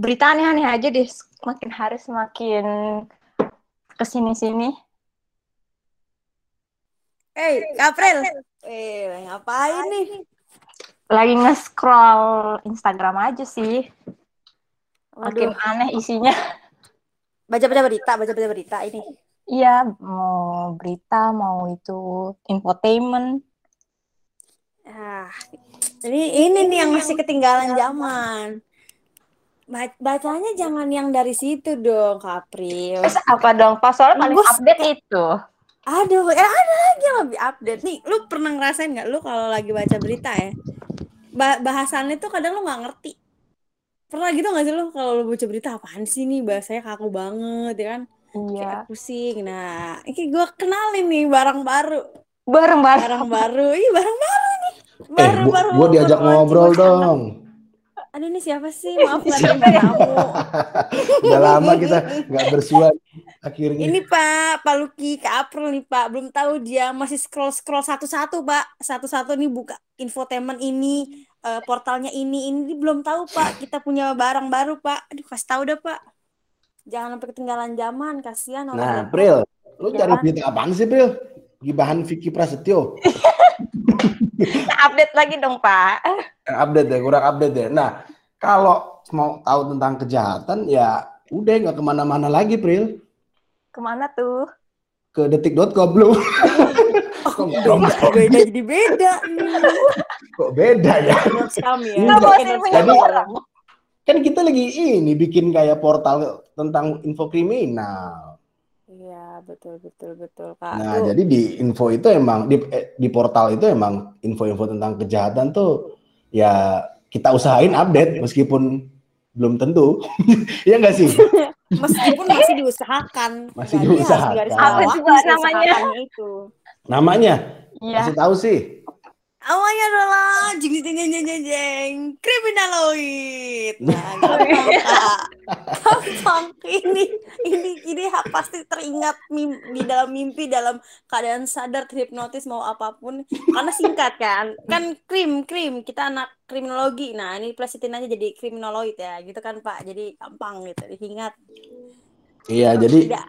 berita aneh-aneh aja deh. Makin hari semakin ke sini-sini. Eh, April. Eh, ngapain nih? Lagi nge-scroll Instagram aja sih. Makin Waduh. aneh isinya. Baca-baca berita, baca-baca berita ini. Iya, mau berita, mau itu infotainment. Ah, ini ini nih yang masih ketinggalan zaman. Ba- Bacanya jangan yang dari situ dong, Kak April. Terus apa dong? Pas soalnya paling Bos. update itu. Aduh, eh, ada lagi yang lebih update nih. Lu pernah ngerasain nggak lu kalau lagi baca berita ya? Ba- bahasannya tuh kadang lu nggak ngerti. Pernah gitu nggak sih lu kalau lu baca berita apaan sih nih bahasanya kaku banget ya kan? Iya. Kayak pusing. Nah, ini gue kenalin nih barang baru. Bareng-bareng. Barang baru. Ih, barang baru nih. Eh, Baru gua, baru. gua diajak baru ngobrol dong. Aduh ini siapa sih? Maaf nggak terima tamu. Udah lama kita nggak bersua akhirnya. Ini Pak, Pak Luki, Kak April nih Pak. Belum tahu dia masih scroll-scroll satu-satu Pak. Satu-satu nih buka infotainment ini, eh, portalnya ini, ini belum tahu Pak. Kita punya barang baru Pak. Aduh kasih tahu dah Pak. Jangan sampai ketinggalan zaman, kasihan Nah, orang. April, lu Ya. cari berita apaan sih, April? Gibahan Vicky Prasetyo. update lagi dong, Pak. Update ya, kurang update ya. Nah, kalau mau tahu tentang kejahatan, ya udah nggak ke mana-mana lagi, April. Ke mana tuh? Ke detik.com lu. Kok dong? Beda jadi beda. Kok beda ya? Kami ya. Punya Jadi-. Kan kita lagi ini bikin kayak portal tentang info kriminal. Iya, betul betul betul Kak. Nah, Tuh, jadi di info itu emang di eh, di portal itu emang info-info tentang kejahatan tuh ya kita usahain update meskipun belum tentu. Iya enggak sih? meskipun masih diusahakan. Masih Jadi harus diusahakan. garis Apa namanya? itu. Namanya Iya. kasih tahu sih. Awalnya adalah jeng jeng jeng jeng jeng jeng kriminaloid. Nah, kak. Gampang. Ini ini ini pasti teringat mim- di dalam mimpi dalam keadaan sadar terhipnotis mau apa pun karena singkat kan kan krim krim kita anak kriminologi nah ini plesitin aja jadi kriminoloid ya gitu kan pak jadi gampang gitu diingat Iya, jadi tidak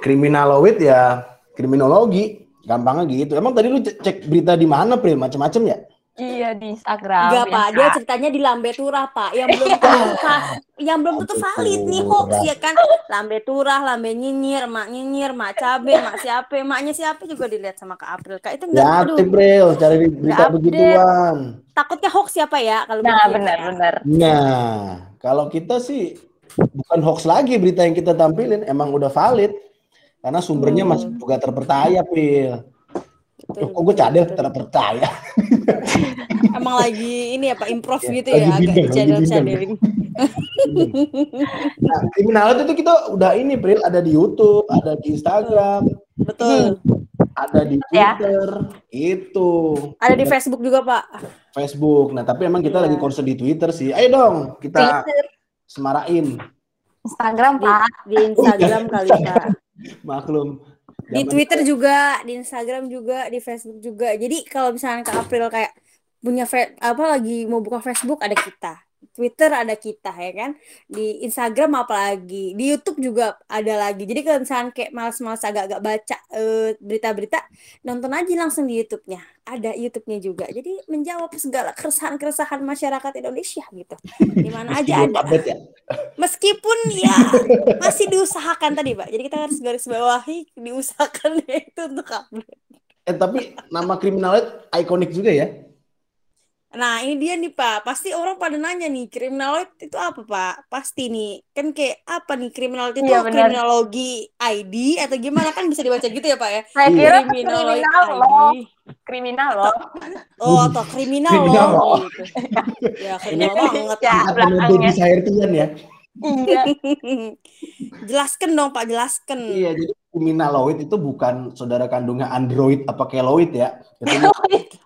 kriminaloid ya kriminologi gampangnya gitu. Emang tadi lu cek, berita di mana, Pril? Macem-macem ya? Iya di Instagram. Enggak pak, biasa. dia ceritanya di Lambe Turah pak, yang belum tentu va- yang belum tentu valid nih hoax ya kan. Lambe Turah, Lambe Nyinyir, Mak Nyinyir, Mak Cabe, Mak siapa, Maknya siapa juga dilihat sama Kak April. Kak itu enggak, Ya, aduh, aktif, Pril, cari berita begituan. takutnya hoax siapa ya kalau Nah, ya, benar-benar. Nah, kalau kita sih bukan hoax lagi berita yang kita tampilin, emang udah valid. Karena sumbernya Hmm. masih juga terpercaya. Betul, Loh, kok gue cadel terpercaya? Emang lagi ini ya Pak, improv Ya, gitu ya, agak bindeng, lagi channel bindeng. channeling. Nah, kriminal itu kita udah ini, Pril, ada di YouTube, ada di Instagram, Betul. ada di Ya. Twitter, itu. Ada di Facebook juga Pak. Facebook. Nah, tapi emang kita Iya. lagi concern di Twitter sih. Ayo dong, kita Twitter, semarain. Instagram, Di, Pak. di Instagram kali Pak. Maklum. di Twitter juga, di Instagram juga, di Facebook juga. Jadi kalau misalnya ke April kayak punya apa lagi mau buka Facebook ada kita. Twitter ada kita ya kan. Di Instagram apalagi. Di YouTube juga ada lagi. Jadi kalau misalnya kayak males-males agak-agak baca eh, berita-berita, nonton aja langsung di YouTube-nya. Ada YouTube-nya juga. Jadi menjawab segala keresahan-keresahan masyarakat Indonesia gitu. Di mana Meski aja ada. ya. Meskipun ya masih diusahakan tadi, Pak. Jadi kita harus garis bawahi diusahakan itu untuk update. Eh, tapi nama kriminalnya ikonik juga ya. Nah, ini dia nih, Pak. Pasti orang pada nanya nih, kriminaloid itu apa, Pak? Pasti nih. Kan kayak apa nih kriminaloid itu Iya, benar. kriminologi ID atau gimana kan bisa dibaca gitu ya, Pak ya? Saya Iya. kira Kriminaloid kriminal ID. loh. Kriminal loh. Oh, atau kriminal, Kriminal loh loh. gitu. Ya, kriminal banget. Ya, belakangnya. Sairtian ya. Iya. jelaskan dong, Pak, jelaskan. Iya, jadi kriminaloid itu bukan saudara kandungnya android apa keloid ya.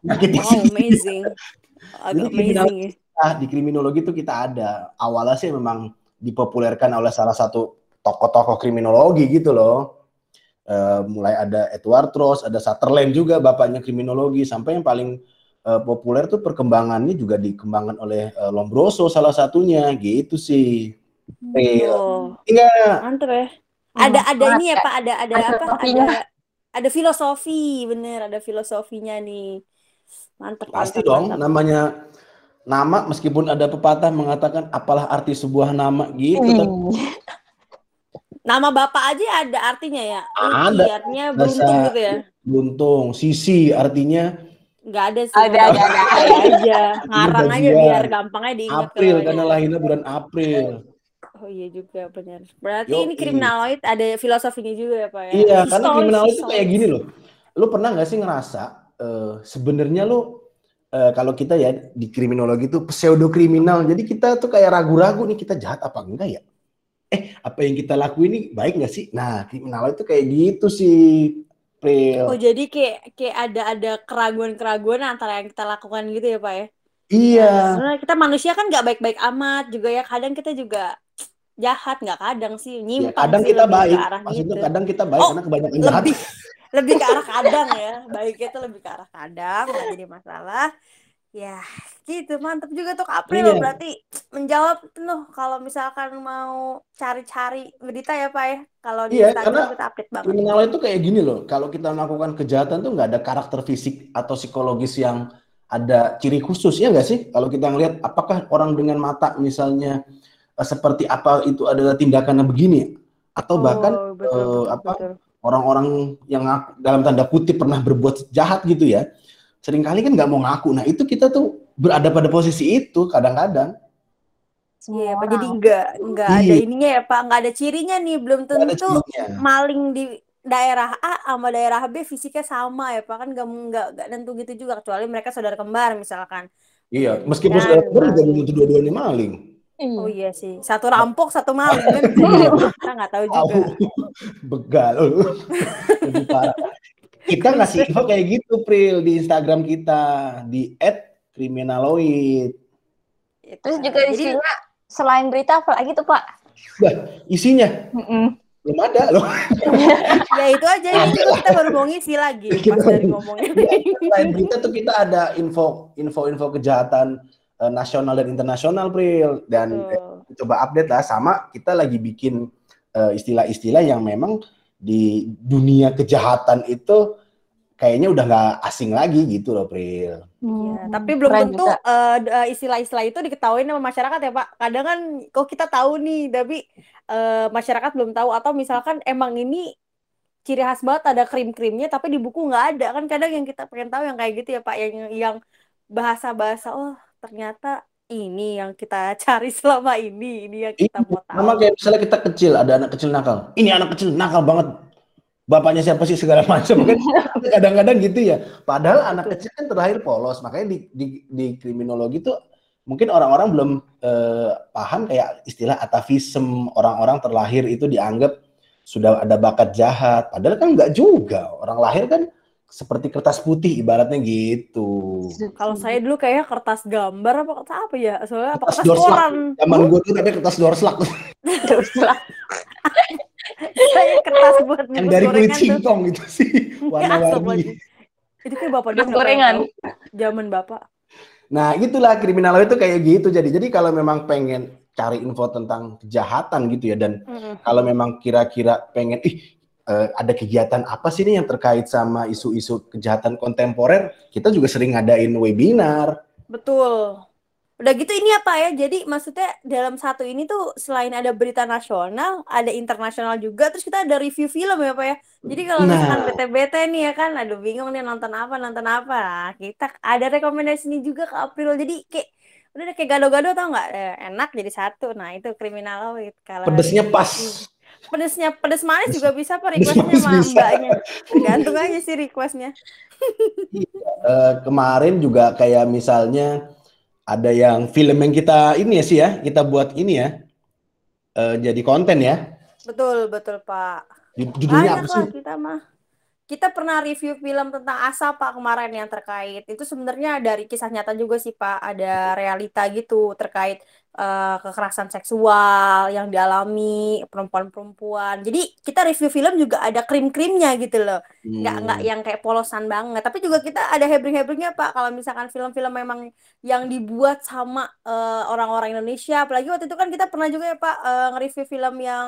Wow, sini. amazing. Agak Jadi amazing ya. Nah, di kriminologi itu kita ada. Awalnya sih memang dipopulerkan oleh salah satu tokoh-tokoh kriminologi gitu loh. Eh, mulai ada Edward Ross, ada Sutherland juga bapaknya kriminologi, sampai yang paling eh, populer tuh perkembangannya juga dikembangkan oleh eh, Lombroso salah satunya gitu sih. Iya. Oh, Enggak. mantep ya. Hmm, Ada ada ini ya. Pak, ada ada apa? Ada ada filosofi, bener, ada filosofinya nih. Mantep, Pasti mantep, dong, mantep. namanya nama meskipun ada pepatah mengatakan apalah arti sebuah nama gitu. tapi Ih, Nama Bapak aja ada artinya ya? Ada. Artinya beruntung gitu ya? Buntung, sisi artinya Nggak ada sih. Ada, ada, ada. Ada aja. Ngarang aja biar gampangnya diingat. April karena lahirnya bulan April. Oh iya juga benar. Berarti Yoi. ini kriminaloid ada filosofinya juga ya Pak ya? Iya, karena Historis, kriminal itu kayak gini loh. Lu pernah nggak sih ngerasa eh, sebenarnya lu eh, kalau kita ya di kriminologi itu pseudo kriminal. Jadi kita tuh kayak ragu-ragu nih kita jahat apa enggak ya? Eh, apa yang kita lakuin ini baik nggak sih? Nah, kriminal itu kayak gitu sih, April. Oh jadi kayak kayak ada ada keraguan-keraguan antara yang kita lakukan gitu ya Pak ya? Iya. Sebenarnya kita manusia kan nggak baik-baik amat juga ya. Kadang kita juga jahat nggak kadang sih Ya, nyimpang kadang sih kita lebih baik. Maksudnya gitu. kadang kita baik Oh, karena kebanyakan jahat. Lebih ke arah kadang ya baiknya itu lebih ke arah kadang nggak jadi masalah ya gitu mantep juga tuh April Iya. berarti menjawab tuh kalau misalkan mau cari-cari berita ya Pak ya kalau di Iya, Instagram karena kita update banget Kriminal itu kayak gini loh. Kalau kita melakukan kejahatan tuh nggak ada karakter fisik atau psikologis yang ada ciri khusus ya nggak sih? Kalau kita ngelihat apakah orang dengan mata misalnya eh, seperti apa itu adalah tindakannya begini atau bahkan Oh, betul, betul, apa betul. Orang-orang yang ngaku- dalam tanda kutip pernah berbuat jahat gitu ya. Seringkali kan nggak mau ngaku. Nah itu kita tuh berada pada posisi itu kadang-kadang. Iya, orang. Jadi nggak nggak ada Iya. ininya ya Pak, nggak ada cirinya nih, belum tentu maling di daerah A sama daerah B fisiknya sama ya Pak kan nggak nggak nggak tentu gitu juga kecuali mereka saudara kembar misalkan. Iya, meskipun kan, saudara kembar juga belum tentu dua-duanya maling. Ih, Oh iya sih, satu rampok satu maling kan jadi. kita nggak tahu juga. begal lebih parah. Kita ngasih info kayak gitu, Pril, di Instagram kita di @kriminaloid. Terus juga Jadi isinya selain berita apa lagi tuh Pak? Bah, isinya Mm-mm. belum ada loh. ya itu aja ini juga kita baru mau ngisi lagi Kita pas dari baru- ngomongin. Selain berita tuh kita ada info info-info kejahatan eh, nasional dan internasional, Pril. Dan eh, Tuh. coba update lah sama kita lagi bikin eh, istilah-istilah yang memang di dunia kejahatan itu kayaknya udah nggak asing lagi gitu loh, Pril. Iya, Hmm, tapi belum keren tentu eh, eh, istilah-istilah itu diketahui sama masyarakat ya Pak. Kadang kan kok kita tahu nih, tapi eh, masyarakat belum tahu atau misalkan emang ini ciri khas banget ada krim-krimnya tapi di buku nggak ada kan kadang yang kita pengen tahu yang kayak gitu ya Pak yang yang bahasa-bahasa oh ternyata ini yang kita cari selama ini ini yang kita mau tahu. Sama kayak misalnya kita kecil, ada anak kecil nakal. Ini anak kecil nakal banget. Bapaknya siapa sih segala macam kan? Kadang-kadang gitu ya. Padahal anak kecil kan terlahir polos. Makanya di, di, di kriminologi tuh mungkin orang-orang belum eh, paham kayak istilah atavisme. Orang-orang terlahir itu dianggap sudah ada bakat jahat. Padahal kan enggak juga. Orang lahir kan seperti kertas putih ibaratnya gitu. Kalau saya dulu kayak kertas gambar apa kertas apa ya? Soalnya apa Kertas kertas doorslak. koran. Zaman gue tuh tapi kertas doorslak Terus lah. Saya kertas buat yang dari kulit singkong gitu sih. Warna-warni. Itu kayak bapak dia Kertas gorengan. Zaman bapak. Nah, itulah kriminal itu kayak gitu. Jadi, jadi kalau memang pengen cari info tentang kejahatan gitu ya, dan kalau memang kira-kira pengen, ih, eh, ada kegiatan apa sih nih yang terkait sama isu-isu kejahatan kontemporer, kita juga sering ngadain webinar. Betul. Udah gitu ini apa ya? Jadi maksudnya dalam satu ini tuh selain ada berita nasional, ada internasional juga, terus kita ada review film ya Pak ya. Jadi kalau misalkan Nah. bete-bete nih ya kan, aduh bingung nih nonton apa, nonton apa. Nah, kita ada rekomendasi ini juga ke April. Jadi kayak udah kayak gado-gado tau nggak? Eh, enak jadi satu. Nah itu kriminaloid. Kalau Pedesnya pas. ini. Pedesnya pedes manis juga bisa Pedes requestnya sama mbaknya. Tergantung aja sih requestnya. Eh, kemarin juga kayak misalnya ada yang film yang kita ini ya sih ya, kita buat ini ya, eh, jadi konten ya. Betul, betul Pak. Jud- Judulnya Banyak apa sih? kita mah. Kita pernah review film tentang asap Pak kemarin yang terkait. Itu sebenarnya dari kisah nyata juga sih Pak. Ada realita gitu terkait eh, kekerasan seksual yang dialami perempuan-perempuan. Jadi kita review film juga ada krim-krimnya gitu loh. Nggak nggak Hmm. yang kayak polosan banget. Tapi juga kita ada hebring-hebringnya Pak. Kalau misalkan film-film memang yang dibuat sama eh, orang-orang Indonesia, apalagi waktu itu kan kita pernah juga ya Pak eh, nge-review film yang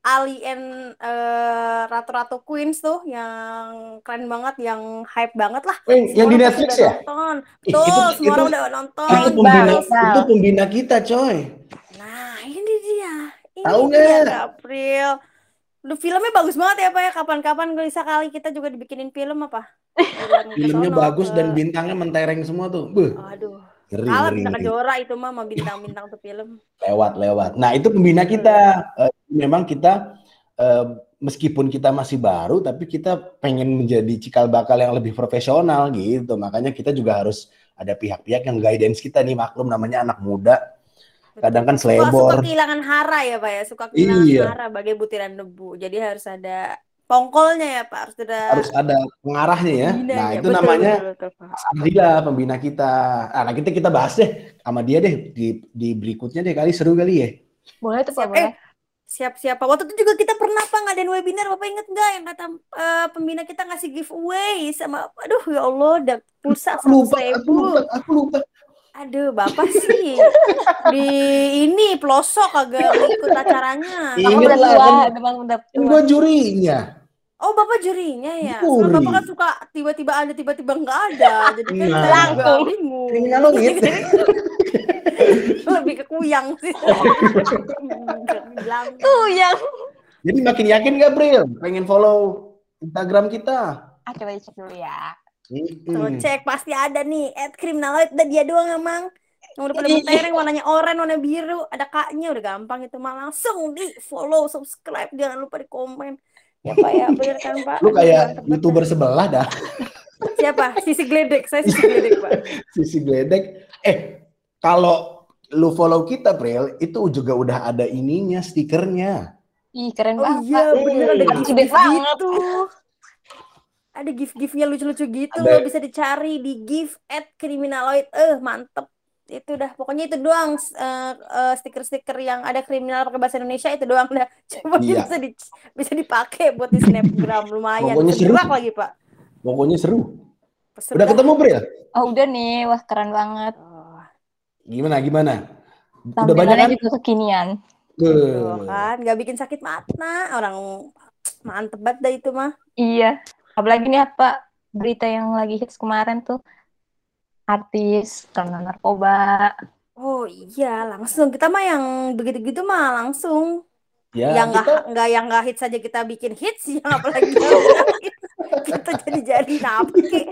Alien eh, Ratu-Ratu Queens tuh yang keren banget, yang hype banget lah. Eh, Semua yang di Netflix ya? nonton. Betul, itu- semua itu- orang udah nonton. Itu pembina, Iqbal. itu pembina kita, coy. Nah, ini dia. Ini Tahu dia April. Duh, filmnya bagus banget ya Pak ya. Kapan-kapan bisa kali kita juga dibikinin film apa? Filmnya bagus ke- dan bintangnya mentereng semua tuh. Beuh, Aduh. ngeri, Kalah bintang kejora itu mah sama bintang-bintang tuh film. Lewat, lewat. Nah, itu pembina kita. Eh, memang kita eh, meskipun kita masih baru, tapi kita pengen menjadi cikal bakal yang lebih profesional gitu. Makanya kita juga harus ada pihak-pihak yang guidance kita nih, maklum namanya anak muda. Kadang kan Suka, suka selebor. kehilangan hara ya Pak ya. Suka kehilangan Iya. hara bagai butiran debu. Jadi harus ada pongkolnya ya Pak. Harus ada Harus ada pengarahnya ya. pembinanya. Nah, itu Betul, namanya betul, pembina kita. Ah, nah, kita kita bahas deh sama dia deh di di berikutnya deh kali seru kali ya. Boleh tuh Pak, Siap, boleh. Siap-siap Pak. Waktu itu juga kita pernah Pak ngadain webinar. Bapak inget nggak yang kata eh, pembina kita ngasih giveaway sama, aduh ya Allah, ada pulsa Aku lupa, aku lupa, aku lupa. Aduh, Bapak sih di ini pelosok kagak ikut acaranya. Ingat udah lah, memang udah gua jurinya. Oh, Bapak jurinya ya. Juri. Bapak kan suka tiba-tiba ada, tiba-tiba nggak ada. Jadi kan Nah. Langsung. bingung. Kriminologis. Lebih ke kuyang sih. Bilang. Tuh yang. Jadi makin yakin gak Bril? Pengen follow Instagram kita. Ah, coba dicek dulu ya. Tuh cek pasti ada nih. At kriminaloid udah dia doang emang. Yang udah pada mentereng warnanya oranye, warna biru, ada kaknya udah gampang itu mah langsung di follow, subscribe, jangan lupa di komen. Ya Pak ya, bener kan Pak? Lu kayak youtuber sebelah dah. Siapa? Sisi Gledek, saya Sisi Gledek Pak. Sisi Gledek. Eh, kalau lu follow kita, Bril, itu juga udah ada ininya, stikernya. Ih, keren Oh banget. iya, bener ada Hmm. gift-gift Gede banget. gitu. Ada gift-giftnya lucu-lucu gitu Ada. loh, bisa dicari di gift at kriminaloid. Eh, mantep. Itu dah, pokoknya itu doang eh, eh, stiker-stiker yang ada kriminal pakai bahasa Indonesia itu doang dah. Coba Iya. bisa di, bisa dipakai buat di snapgram lumayan. Pokoknya seru. lagi pak. Pokoknya seru. Seru Udah dah. ketemu, Bril? Oh, udah nih. Wah, keren banget. Gimana, gimana? Udah banyak Tampilannya kan? juga kekinian. tuh Tuh. kan, nggak bikin sakit mata. Orang mantep banget dah itu mah. Iya. Apalagi nih apa berita yang lagi hits kemarin tuh. Artis kena narkoba. Oh iya, langsung kita mah yang begitu-gitu mah langsung. Ya, yang nggak kita nggak yang nggak hits saja kita bikin hits yang apalagi kita jadi jadi apa kek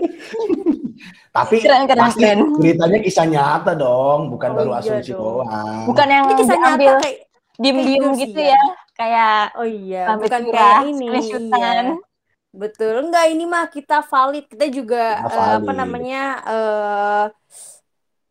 tapi Keren, keren, pasti keren. beritanya kisah nyata dong, bukan Oh, baru iya asumsi dong. doang. Bukan yang ini kisah nyata diambil kayak diem-diem kayak gitu Indosiar. ya. Kayak oh iya bukan kayak ini iya betul enggak ini mah kita valid kita juga Kita eh, apa valid. namanya eh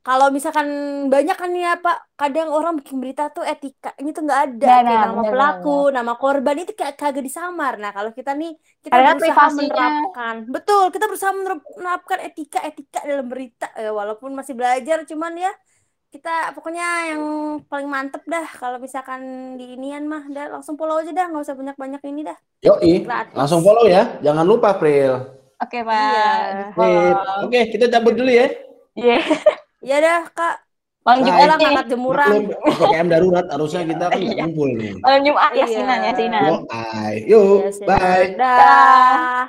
kalau misalkan banyak kan ya Pak, kadang orang bikin berita tuh etikanya tuh nggak ada, Nah, kayak nah, nama bener, pelaku, nama korban itu kayak kagak disamar. Nah kalau kita nih kita Padahal berusaha privasinya. menerapkan, betul kita berusaha menerap- menerapkan etika-etika dalam berita, ya, walaupun masih belajar, cuman ya kita pokoknya yang paling mantep dah kalau misalkan di inian mah, dah langsung follow aja dah, nggak usah banyak-banyak ini dah. Yoi, Gratis. langsung follow ya. Jangan lupa, April. Oke, Iya. Pak. Di-follow. Oke, kita cabut dulu ya. Iya. Ya dah kak, Malam Nah, Jumat lah nih. ngangkat jemuran. PPKM darurat harusnya kita kan nggak Iya. kumpul nih. Malam Jumat Iya. yasinan, yasinan. Yo, bye. Yuk, Iya, bye. Dah.